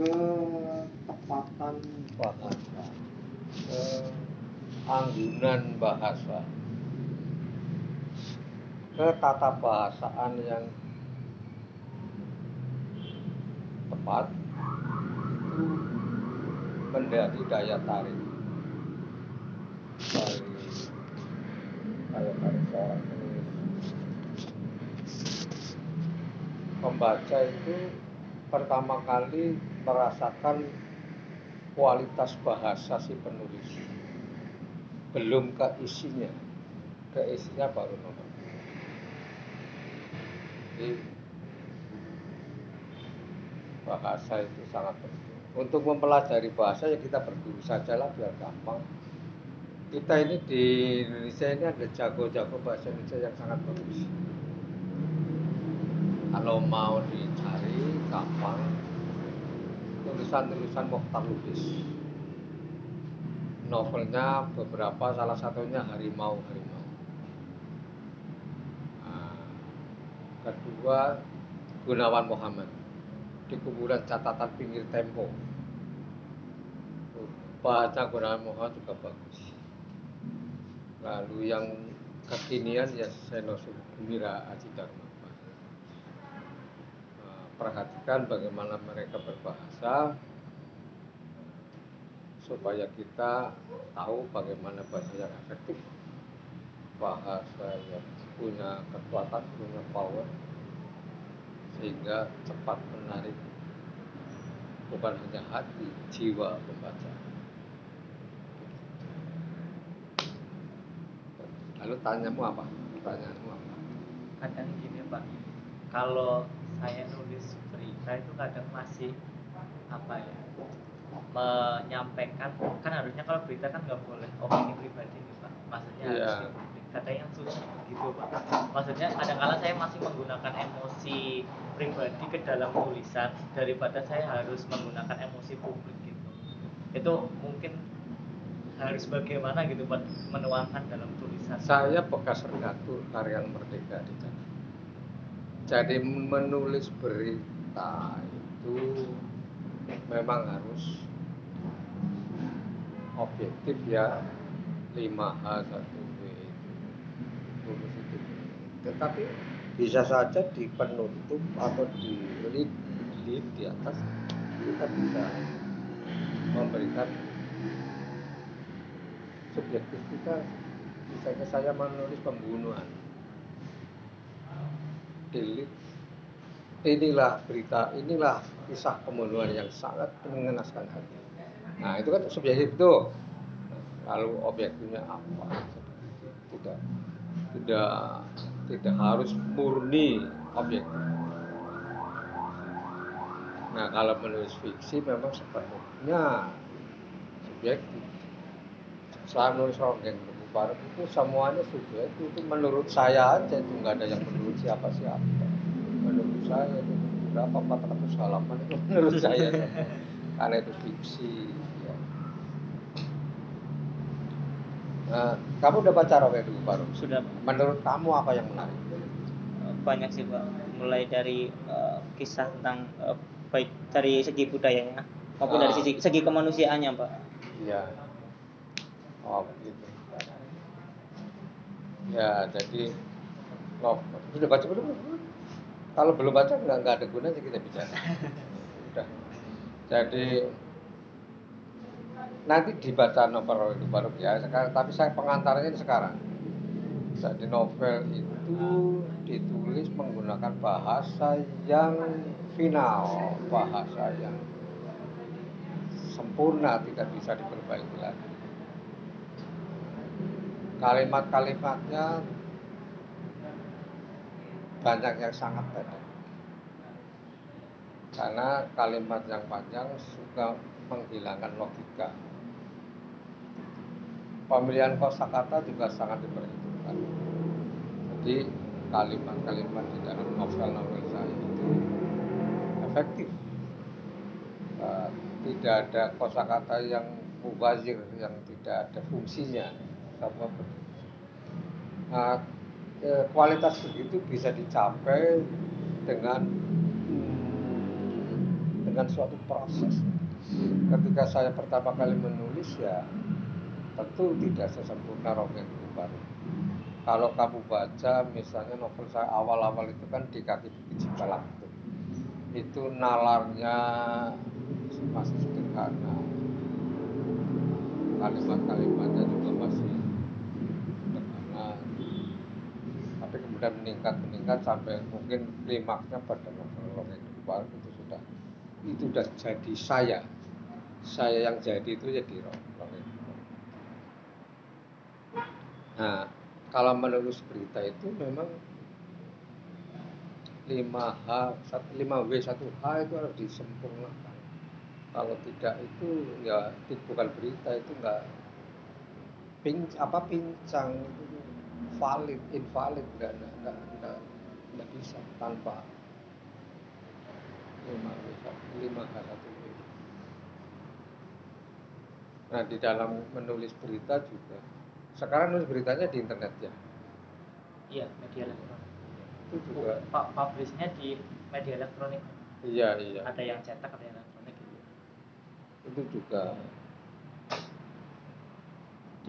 ketepatan bahasa, keanggunan bahasa, ke tata bahasaan yang tepat. Menjadi daya tarik. Dari daya tarik seorang penulis. Membaca itu pertama kali merasakan kualitas bahasa si penulis. Belum ke isinya. Ke isinya baru nomor jadi bahasa itu sangat penting. Untuk mempelajari bahasa ya kita berdua saja lah biar gampang. Kita ini di Indonesia ini ada jago-jago bahasa Indonesia yang sangat bagus. Kalau mau dicari gampang tulisan-tulisan Mokhtar Lubis. Novelnya beberapa salah satunya Harimau Harimau. Nah, kedua Gunawan Muhammad di kuburan catatan pinggir tempo. Baca Gunawan Muhammad juga bagus. Lalu yang kekinian ya Seno Gembira Aji Dharma perhatikan bagaimana mereka berbahasa supaya kita tahu bagaimana bahasa yang efektif. Bahasa yang punya kekuatan punya power sehingga cepat menarik. Bukan hanya hati jiwa pembaca. Lalu tanyamu apa? Pertanyaanmu apa? Kadang gini pak. Kalau saya nulis berita itu kadang masih apa ya menyampaikan. Kan harusnya kalau berita kan nggak boleh opini pribadi nih pak. Maksudnya yeah. harus dipublik. Katanya susah gitu pak. Maksudnya kadang-kala saya masih menggunakan emosi pribadi ke dalam tulisan daripada saya harus menggunakan emosi publik gitu. Itu mungkin harus bagaimana gitu pak menuangkan dalam tulisan. Saya bekas redaktur harian merdeka di jadi menulis berita itu memang harus objektif ya. 5H 1B tulis itu. Tetapi bisa saja di penutup atau di lead, lead di atas. Kita bisa memberikan subjektif kita. Misalnya saya menulis pembunuhan delete inilah berita inilah kisah pembunuhan yang sangat mengenaskan hati. Nah itu kan subjektif itu lalu objektifnya apa? Tidak tidak tidak harus murni objektif nah kalau menulis fiksi memang sepenuhnya subjektif. Saya nulis ronggeng Barat itu semuanya sudah itu, menurut saya aja itu nggak ada yang menurut siapa siapa menurut saya itu berapa? 400 halaman itu menurut saya karena itu fiksi ya. nah, kamu udah baca Ronggeng Tugu Baru sudah menurut kamu apa yang menarik? Banyak sih pak. Mulai dari uh, kisah tentang uh, baik dari segi budayanya maupun dari Ah. segi segi kemanusiaannya pak. Iya. Oh, begitu. Ya, jadi loh, sudah baca belum? Kalau belum baca nggak nggak ada gunanya kita bicara. Udah. Jadi nanti dibaca novel itu baru ya sekarang tapi saya pengantarnya sekarang jadi novel itu ditulis menggunakan bahasa yang final bahasa yang sempurna tidak bisa diperbaiki lagi kalimat-kalimatnya banyak yang sangat pendek. Karena kalimat yang panjang suka menghilangkan logika. Pemilihan kosakata juga sangat diperhitungkan. Jadi kalimat-kalimat di dalam novel-novel saya itu efektif. Eh, tidak ada kosakata yang mubazir yang tidak ada fungsinya. Sama eh, kualitas begitu bisa dicapai dengan hmm, dengan suatu proses. Ketika saya pertama kali menulis ya tentu tidak sesempurna Roket Baru. Kalau kamu baca misalnya novel saya awal-awal itu kan di kaki bukit itu, itu nalarnya masih sederhana, kalimat-kalimatnya juga masih sederhana, tapi kemudian meningkat meningkat sampai mungkin klimaksnya pada novel Baru itu sudah itu sudah jadi saya, saya yang jadi itu jadi Roket Nah, kalau menulis berita itu memang 5H, 5W, 1H itu harus disempurnakan. Kalau tidak itu ya bukan berita itu enggak ping, apa pincang itu valid, invalid enggak, enggak, enggak, enggak bisa tanpa 5W, 5H, 1W. Nah, di dalam menulis berita juga sekarang nulis beritanya di internet ya? Iya, media elektronik. Itu juga. Pak publishnya di media elektronik. Iya, iya. Ada yang cetak, ada yang elektronik gitu. Itu juga. Di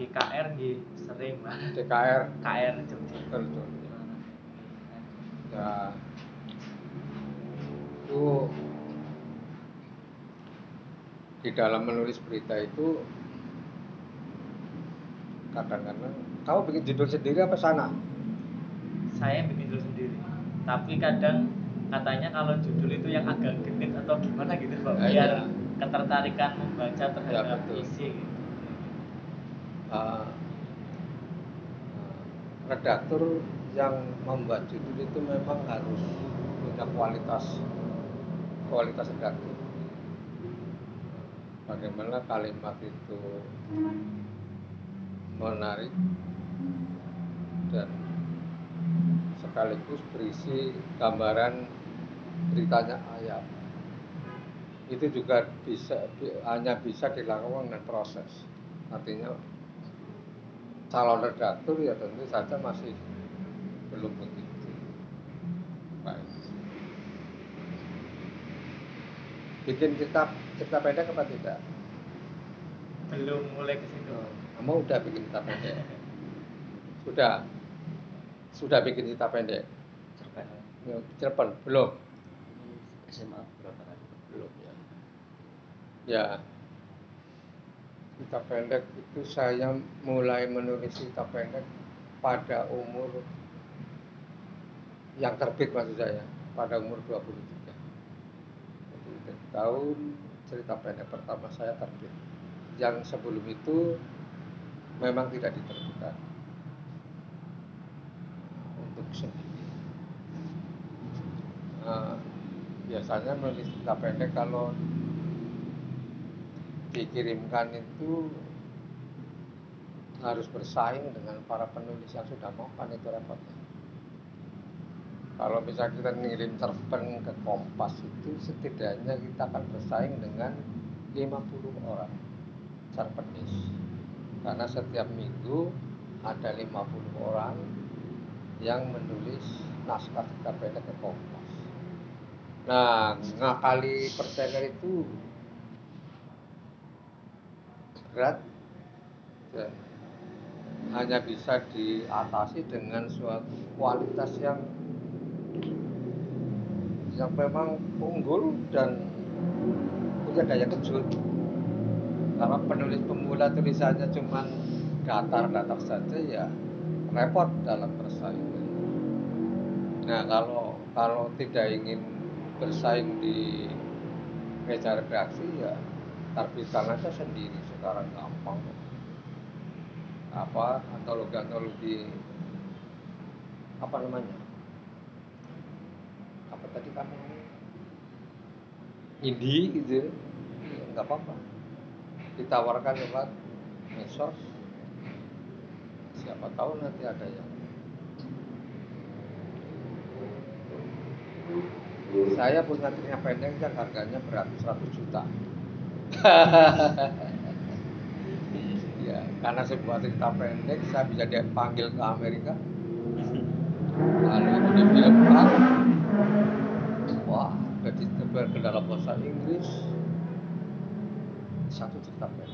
KR di sering banget. DKR. KR Jogja. Betul, betul. Ya. Itu di dalam menulis berita itu kadang-kadang kamu bikin judul sendiri apa sana saya bikin judul sendiri tapi kadang katanya kalau judul itu yang agak genit atau gimana gitu pak ya, biar ya. ketertarikan membaca terhadap ya, betul. isi gitu uh, redaktur yang membuat judul itu memang harus punya kualitas kualitas redaktur. Bagaimana kalimat itu menarik dan sekaligus berisi gambaran beritanya ayat. Itu juga bisa hanya bisa dilakukan dengan proses. Artinya calon redaktur ya tentu saja masih belum begitu baik. Bikin cerita cerita pendek apa tidak? Belum mulai ke situ. Kamu udah bikin cerita pendek? Sudah? Sudah bikin cerita pendek? Cerpen. Ya, Cirebon belum? SMA berapa kali? Belum ya. Ya cerita pendek itu saya mulai menulis cerita pendek pada umur yang terbit maksud saya pada umur 23 jadi tahun cerita pendek pertama saya terbit. Yang sebelum itu memang tidak diterbitkan untuk sendiri. Nah, biasanya menulis cerita pendek kalau dikirimkan itu harus bersaing dengan para penulis yang sudah mapan itu repotnya. Kalau bisa kita ngirim cerpen ke Kompas itu setidaknya kita akan bersaing dengan 50 orang cerpenis karena setiap minggu ada 50 orang yang menulis naskah cerita pendek ke Kompas. Nah, ngakali persener itu berat hanya bisa diatasi dengan suatu kualitas yang yang memang unggul dan punya daya kejut karena penulis pemula tulisannya cuma datar-datar saja ya repot dalam persaingan. Nah kalau kalau tidak ingin bersaing di meja redaksi ya terbitan aja sendiri sekarang gampang. Apa antologi antologi apa namanya? Apa tadi kamu indie gitu. Nggak apa-apa. Ditawarkan lewat medsos siapa tahu nanti ada yang saya punya pendek yang harganya beratus-ratus juta ya karena sebuah cerita pendek saya bisa dipanggil ke Amerika lalu itu dibilang wah jadi ke dalam bahasa Inggris satu cerita pendek.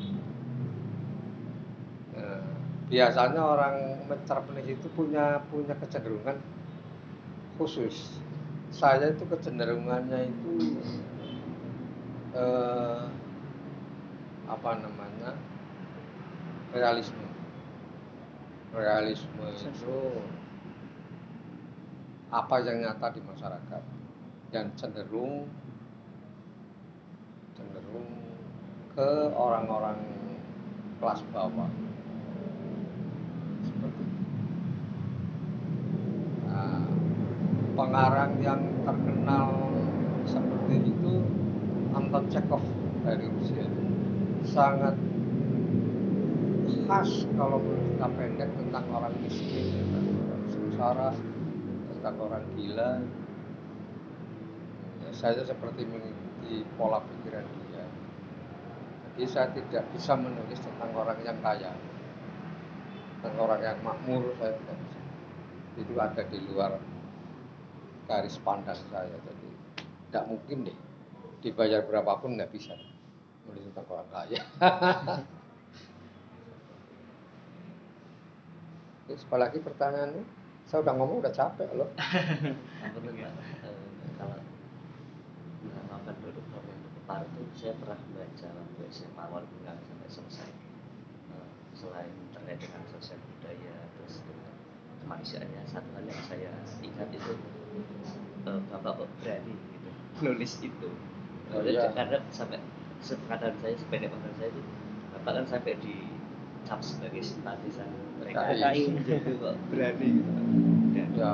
Nah, biasanya orang mencerpenis itu punya punya kecenderungan khusus. Saya itu kecenderungannya itu eh, apa namanya realisme. Realisme itu apa yang nyata di masyarakat dan cenderung cenderung ke orang-orang kelas bawah seperti. Nah, pengarang yang terkenal seperti itu Anton Chekhov dari Rusia sangat khas kalau cerita pendek tentang orang miskin tentang orang sengsara tentang orang gila. Ya, saya seperti mengikuti pola pikiran dia. Jadi saya tidak bisa menulis tentang orang yang kaya. Tentang orang yang makmur saya tidak bisa. Itu ada di luar garis pandang saya. Jadi tidak mungkin deh dibayar berapapun nggak bisa nulis tentang orang kaya Terus apalagi pertanyaannya saya udah ngomong udah capek loh Apa tuh Pak? Eh, kalau novel produk novel Kepar itu saya pernah baca waktu SMA walaupun nggak sampai selesai. Eh, selain terkait dengan sosial budaya terus dengan kemanusiaannya satu hal yang saya ingat itu eh, bapak berani gitu nulis itu. Oh, iya. Karena sampai sepengetahuan saya sependek pengetahuan saya itu bapak kan sampai di cap sebagai simpatisan. PKI. PKI gitu kok. Berani. Gitu. Dan ya.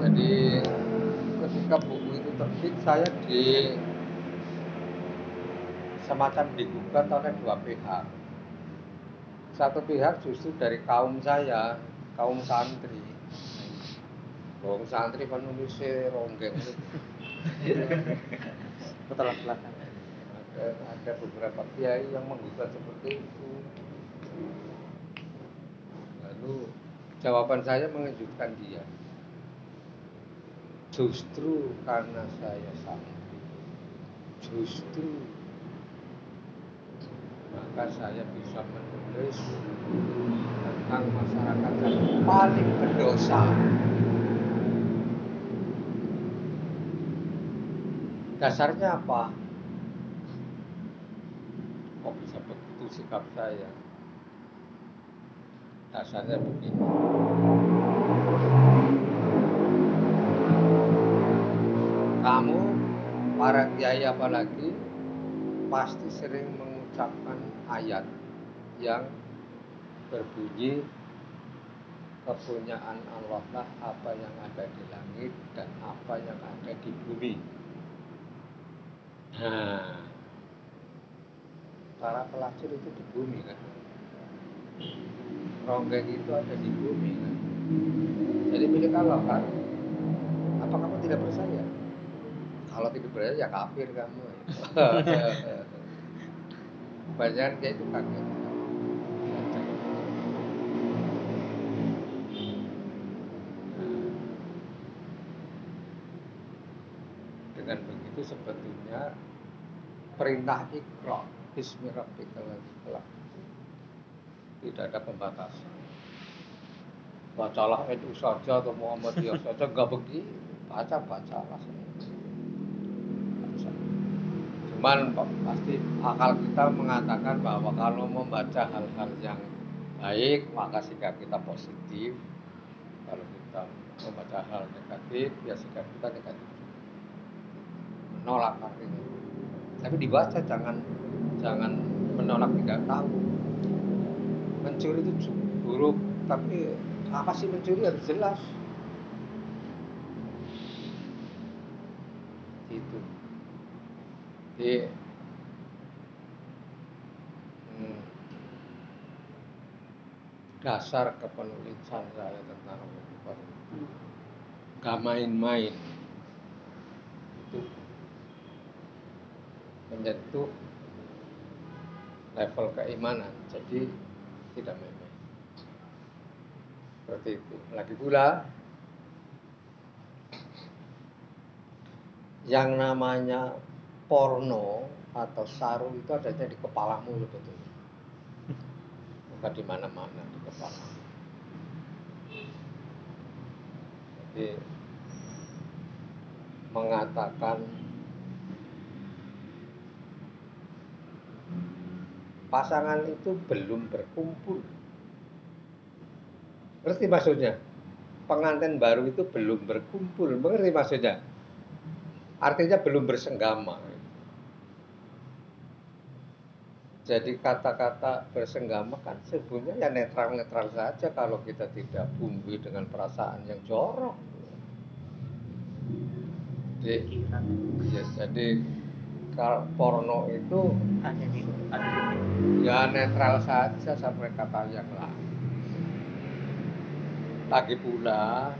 Jadi ketika buku itu terbit saya di semacam digugat oleh dua pihak. Satu pihak justru dari kaum saya kaum santri. Kaum santri penulisnya ronggeng Betul belakang. ada beberapa kiai yang menggugat seperti itu. Lalu jawaban saya mengejutkan dia. Justru karena saya santri justru. Maka saya bisa menulis tentang masyarakat yang paling berdosa dasarnya apa? Kok bisa begitu sikap saya? Dasarnya begini. Kamu para kiai apalagi pasti sering mengucapkan ayat yang berbunyi kepunyaan Allah lah apa yang ada di langit dan apa yang ada di bumi. Nah, para pelacur itu di bumi kan. Ronggeng itu ada di bumi kan. Jadi milik Allah kan. Apa kamu tidak percaya? Kalau tidak percaya ya kafir kamu. Banyak kayak itu kaget. Dengan begitu sebetulnya perintah ikra bismi rabbikal ladzi khalaq tidak ada pembatasan. Bacalah NU saja atau Muhammadiyah saja enggak begitu baca bacalah baca. cuman pa- pasti akal kita mengatakan bahwa kalau membaca hal-hal yang baik maka sikap kita positif. Kalau kita membaca hal negatif ya sikap kita negatif menolak artinya. Tapi dibaca jangan jangan menolak tidak tahu. Mencuri itu buruk tapi apa sih mencuri? Harus jelas. Itu di hmm, dasar kepenulisan saya tentang gak main-main. Itu menyentuh level keimanan jadi tidak main-main. Seperti itu. Lagi pula yang namanya porno atau saru itu adanya di kepalamu sebetulnya bukan di mana-mana di kepala jadi mengatakan pasangan itu belum berkumpul. Ngerti maksudnya? Pengantin baru itu belum berkumpul. Mengerti maksudnya? Artinya belum bersenggama. Jadi kata-kata bersenggama kan sebenarnya ya netral-netral saja kalau kita tidak bumbu dengan perasaan yang jorok. Jadi, ya, jadi kalau porno itu ya netral saja sampai kata yang lain. Lagi pula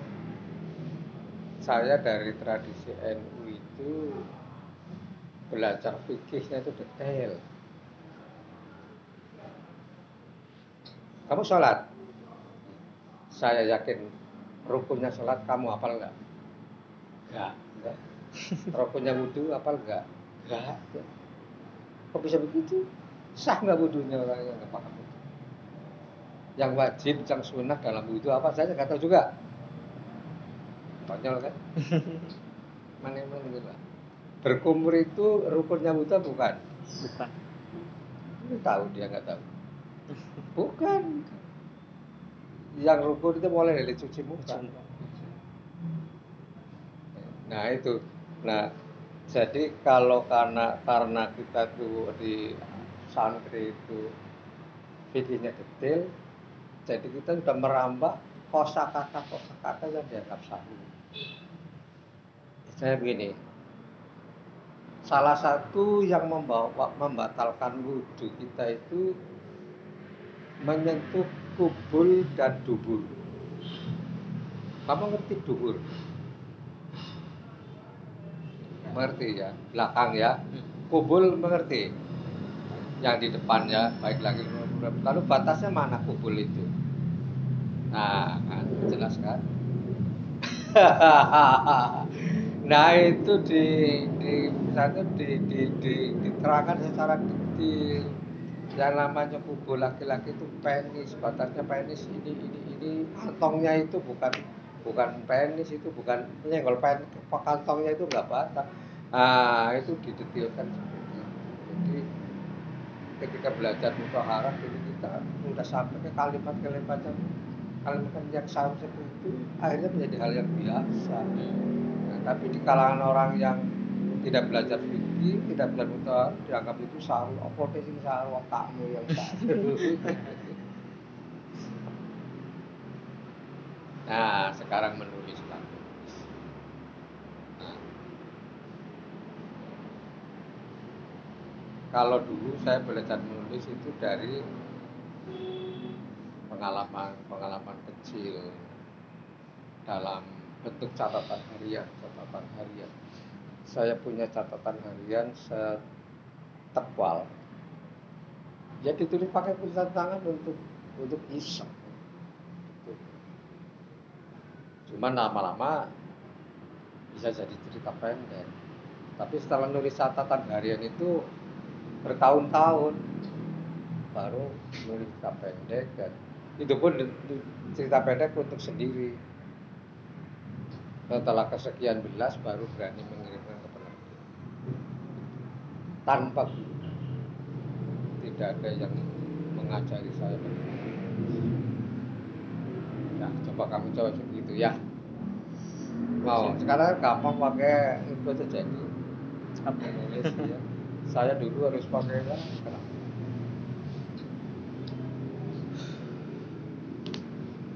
saya dari tradisi NU itu belajar fikihnya itu detail. Kamu sholat? Saya yakin rukunnya sholat kamu hafal nggak? Nggak. Nggak. Rukunnya wudhu hafal nggak nggak kok bisa begitu? Sah nggak wudhunya orang yang nggak paham wudhu? yang wajib yang sunnah dalam wudhu apa saya nggak tahu juga. Konyol kan? Mana mana gitu lah berkumur itu rukunnya wudhu bukan? Bukan tahu dia nggak tahu. Bukan. Yang rukun itu mulai dari cuci muka. Nah itu, nah jadi kalau karena karena kita tuh di santri itu fikihnya detail, jadi kita sudah merambah kosakata kosakata yang dianggap sahih. Saya begini, salah satu yang membawa membatalkan wudhu kita itu menyentuh kubul dan dubur. Kamu ngerti dubur? Mengerti ya belakang ya. Kubul mengerti. Yang di depannya baik lagi lalu batasnya mana kubul itu? Nah kan jelas kan? Nah itu di di misalnya di, di, di diterangkan secara detail. Yang namanya kubul laki-laki itu penis batasnya penis ini ini ini. Kantongnya itu bukan bukan penis itu bukan nyenggol penis kantongnya itu enggak batas nah itu didetilkan seperti itu. Jadi ketika belajar mutaharah jadi kita sudah sampai ke kalimat-kalimat yang kalimat yang sama seperti itu akhirnya menjadi hal yang biasa. Nah, tapi di kalangan orang yang tidak belajar fikih, tidak belajar mutaharah dianggap itu saru apa sih saru otakmu yang saru Nah, sekarang menulis. Nah. Kalau dulu saya belajar menulis itu dari pengalaman-pengalaman kecil dalam bentuk catatan harian, catatan harian. Saya punya catatan harian setebal. Ya ditulis pakai tulisan tangan untuk untuk iseng. Cuman lama-lama bisa jadi cerita pendek. Tapi setelah nulis catatan harian itu bertahun-tahun baru nulis cerita pendek dan itu pun cerita pendek untuk sendiri. Setelah kesekian belas baru berani mengirimkan ke penerbit. Tanpa. Tidak ada yang mengajari saya. Nah, coba kamu coba begitu ya. Mau sekarang gampang pakai itu aja jadi. Apa nulis ya. Saya dulu harus pakai ya?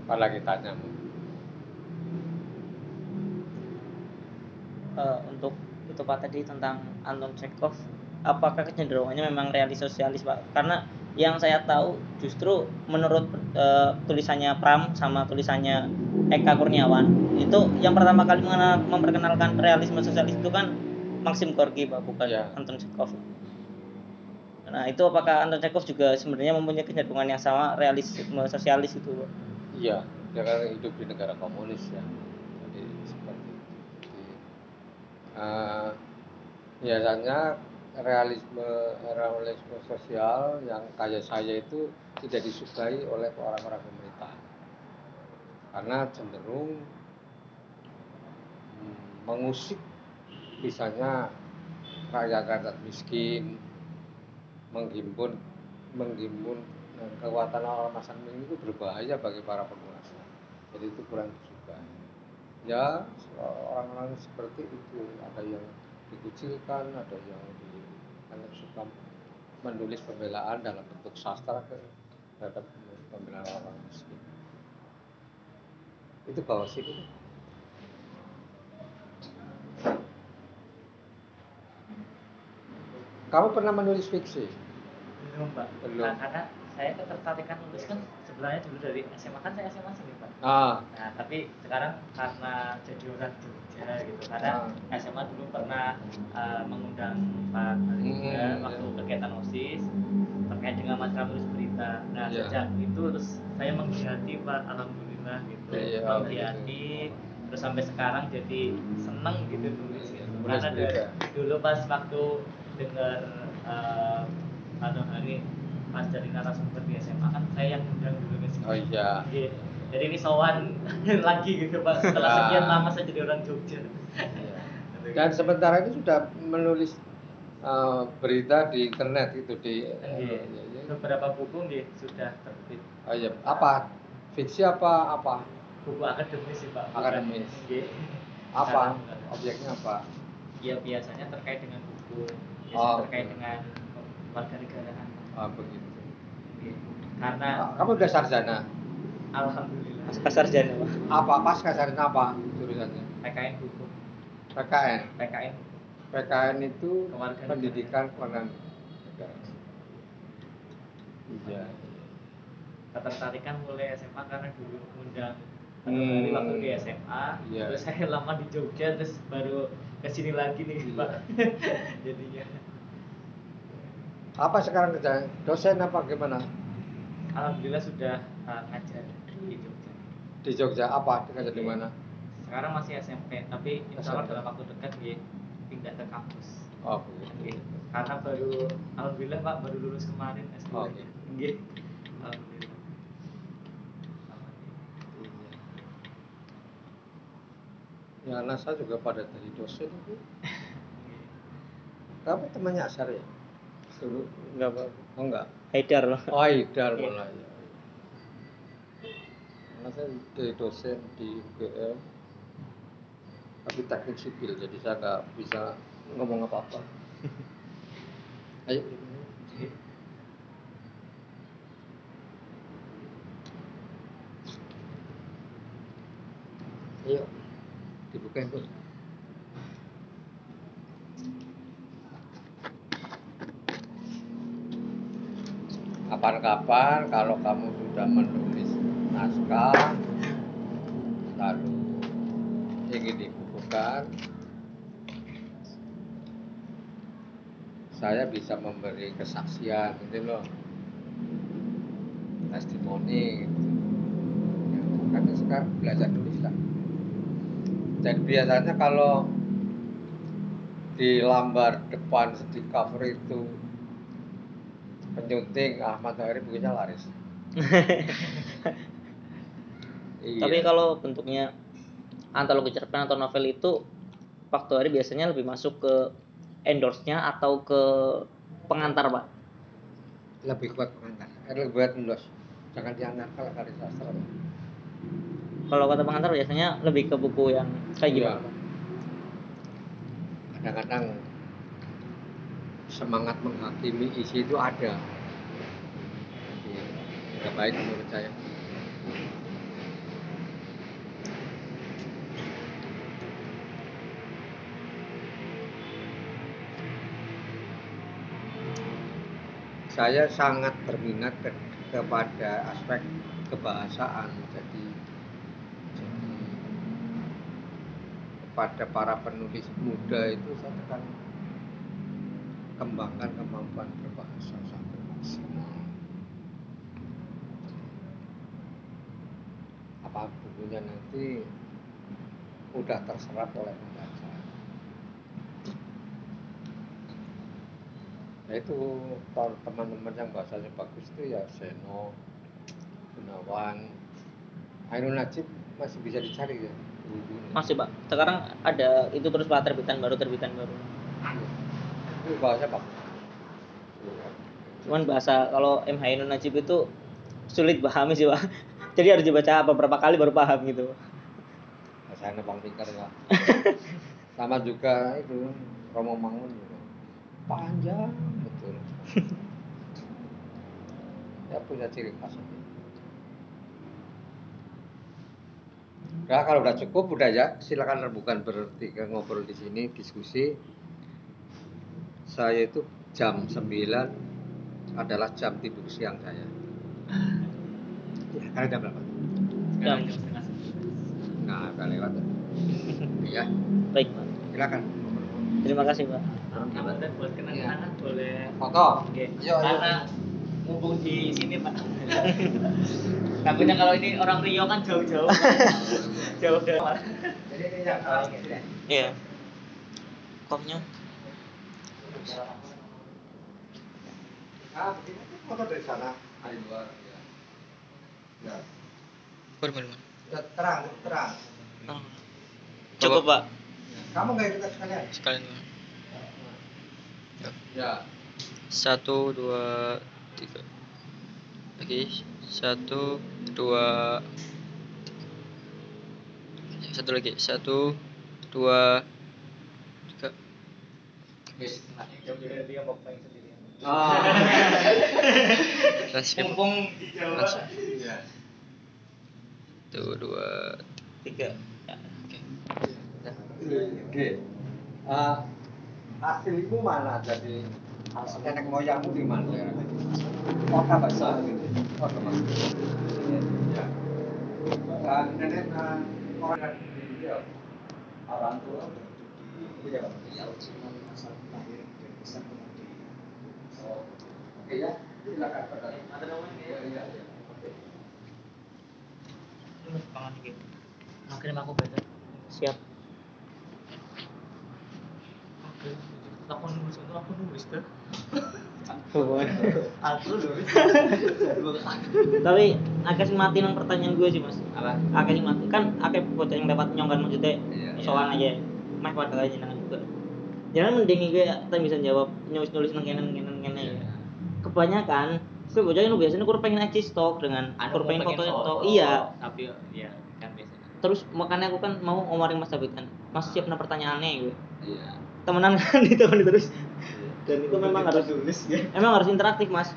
Apa lagi tanyamu? Eh, untuk itu Pak tadi tentang Anton Chekhov apakah kecenderungannya memang realis sosialis Pak karena yang saya tahu justru menurut eh, tulisannya Pram sama tulisannya Eka Kurniawan itu yang pertama kali mengenal, memperkenalkan realisme sosialis itu kan Maxim Gorky Pak bukan Ya. Anton Chekhov nah itu apakah Anton Chekhov juga sebenarnya mempunyai kecenderungan yang sama realisme sosialis itu Pak? Iya, dia kan hidup di negara komunis ya. Jadi seperti itu. Jadi, Eh, biasanya realisme realisme sosial yang kayak saya itu tidak disukai oleh orang-orang pemerintah. Karena cenderung hmm, mengusik misalnya rakyat-rakyat miskin menghimpun menghimpun eh, kekuatan orang masan itu berbahaya bagi para penguasa. Jadi itu kurang disukai. Ya orang-orang seperti itu. Ada yang dikucilkan ada yang di menulis pembelaan dalam bentuk sastra terhadap pembelaan orang miskin. Itu bawah sini. Kamu pernah menulis fiksi belum pak Belum. Nah, karena saya ketertarikan nulis kan sebenarnya dulu dari SMA kan saya SMA sini pak ah Nah, tapi sekarang karena jadi orang Jogja gitu, karena Ah. SMA dulu pernah uh, mengundang Pak Ali Hmm, waktu kegiatan OSIS terkait dengan masalah tulis berita. Nah, Iya. sejak itu terus saya menggiati Pak, alhamdulillah gitu. Iya, menggiati terus sampai sekarang jadi seneng gitu nulis gitu. Karena dari dulu pas waktu dengar uh, anu hari pas dari narasumber di SMA kan saya yang undang dulu ke sini. oh iya Iya. Jadi ini sowan lagi gitu Pak. Setelah Ah. sekian lama saya jadi orang Jogja. Iya. Dan sementara ini sudah menulis eh, berita di internet itu di Iya. iya. Beberapa buku nggih sudah terbit. Oh iya, apa? Fiksi apa apa? Buku akademis sih Pak. Akademis. Apa? Objeknya apa? Ya biasanya terkait dengan buku, biasanya Oh, terkait oke. dengan warga negaraan. Ah, begitu. Karena Kamu udah sarjana? alhamdulillah Pasca sarjana Pak. Apa? Pas sarjana apa jurusannya? PKN hukum, PKN. PKN PKN itu Kewarganegaraan. pendidikan kewarganegaraan. Iya. ketertarikan mulai SMA karena dulu undang Hmm. waktu di SMA Iya. terus saya lama di Jogja terus baru ke sini lagi nih Iya. Pak jadinya Apa sekarang kerjaan? Dosen apa gimana? alhamdulillah sudah uh, ngajar di Jogja Di Jogja apa? Kerja di mana? sekarang masih SMP tapi insya Allah SMP. dalam waktu dekat dia pindah ke kampus Oh. Nggih. karena baru alhamdulillah Pak baru lulus kemarin S2 Oh, iya. Nggih. alhamdulillah Ya, anak saya juga pada dari dosen itu. Kamu temannya Asar ya? Dulu? Enggak Pak. Oh enggak. Haidar Pak. Oh, Iya. malah ya. Anak saya dosen di UGM. Tapi teknik sipil, jadi saya nggak bisa ngomong apa-apa. Ayo. Ayo, dibukain tuh. Kapan-kapan kalau kamu sudah menulis naskah, lalu ingin dibukukan, saya bisa memberi kesaksian, gitu loh, testimoni, gitu. Ya, sekarang belajar nulis lah. Dan biasanya kalau di lambar depan di cover itu penyunting Ahmad Hari bukunya laris. iya. Tapi kalau bentuknya antologi cerpen atau novel itu hari biasanya lebih masuk ke endorse-nya atau ke pengantar, Pak. lebih kuat pengantar, eh, lebih kuat endorse. Jangan diantar kalau karya sastra. Kalau kata pengantar biasanya lebih ke buku yang kayak Iya. gimana, Pak? Kadang-kadang semangat menghakimi isi itu ada. Jadi, baik menurut saya. Saya sangat berminat ke- kepada aspek kebahasaan. Jadi, jadi kepada para penulis muda itu saya akan kembangkan kemampuan berbahasa sampai maksimal apa bukunya nanti udah terserap oleh pembaca? Nah itu teman-teman yang bahasanya bagus itu ya Seno Gunawan. Ainun Najib masih bisa dicari ya masih pak. Sekarang ada itu terus pak terbitan baru terbitan baru. Itu bahasa. Iya. cuman bahasa kalau M Hainun Najib itu sulit pahami sih pak jadi harus dibaca beberapa kali baru paham gitu Bahasanya Bang Pinker ya. Sama juga itu Romo Mangun juga. Panjang betul. ya punya ciri khas. Nah, kalau udah cukup udah ya, silakan bukan berarti ngobrol di sini diskusi. Saya itu jam 9 adalah jam tidur siang saya. Ya, kalian jam berapa? Sekarang Jam. setengah. Nah, udah lewat. ya, baik pak silakan. terima kasih pak Aman dan buat kenang-kenangan boleh Foto. Oke, Ayo, ayo. karena mumpung di sini Pak. Takutnya kalau ini orang Rio kan jauh-jauh. jauh dari Jadi ini yang iya kopnya Foto dari sana. Dari luar. Ya. Ya. benar Ya, terang, terang. cukup pak Kamu nggak ikut sekalian? sekalian Ya. satu dua tiga lagi satu dua satu lagi satu dua Wis. jauh dari dia mau main sendirian. Ah. landscape Mumpung di Jawa. Ya. dua tiga ya, oke Oke. Ah, aslimu mana jadi nenek moyangmu di mana? Kota bahasa gitu. Kota mas. Ya. Dan nenek ah, orang. Orang tua Iya. Cuma asal lahir dan besar di Oh, Oke ya, silakan Pak. Ada namanya ya. iya, iya. Oke. Akhirnya aku beda. siap Oke. Aku nulis itu aku nulis tuh. hubungan Aku nulis. tapi sih mati nang pertanyaan gue sih mas Apa? agak sih mati kan agak bocah yang dapat nyongkan maksudnya Iya. soalan aja mah pada aja nang juga jangan mending gue tak bisa jawab nulis nulis nang kenen kenen kenen Iya. ya kebanyakan gue bocah biasanya gue pengen aja stok dengan gue pengen foto foto. Iya. Tapi ya kan biasanya. terus makanya aku kan mau ngomarin mas David kan. Mas siap na pertanyaannya gue. Iya. temenan kan itu kan terus. Dan itu memang harus tulis ya. emang harus interaktif mas.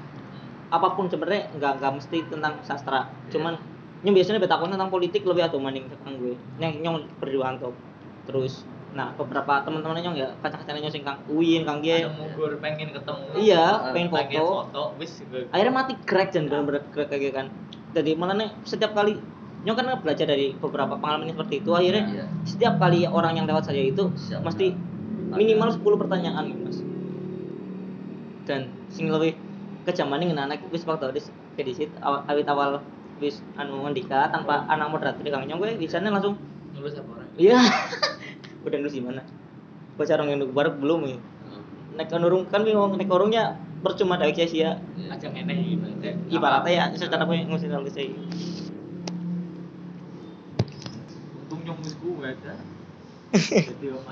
Apa pun sebenarnya nggak nggak mesti tentang sastra. Cuman yang biasanya betakon tentang politik lebih atau mending tentang gue. Yang nyong berjuang tuh terus nah beberapa teman-temannya nyong ya kacang-kacangnya nyong sing kang Uin kang G Ada mugur pengen ketemu. iya pengen pengen foto. foto wis gue- akhirnya mati crack dan bener-bener crack kayak gitu kan. Jadi malah nih setiap kali nyong kan belajar dari beberapa pengalaman seperti itu. Akhirnya Iya. setiap kali orang yang lewat saya itu Siap. mesti minimal 10 pertanyaan gitu mas. Dan sing lebih kejaman ini anak wis waktu di ke disit awal awit awal wis anu ngendika tanpa anak moderator di kang nyong gue bisanya langsung nulis apa orang? iya udah nulis gimana baca orang yang baru belum ya. Naik nurung kan bingung naik orangnya percuma dari sia-sia Aja eneh ibaratnya. ibaratnya ya secara gue ngusir nulis saya Untung nyong wis gue. Jadi om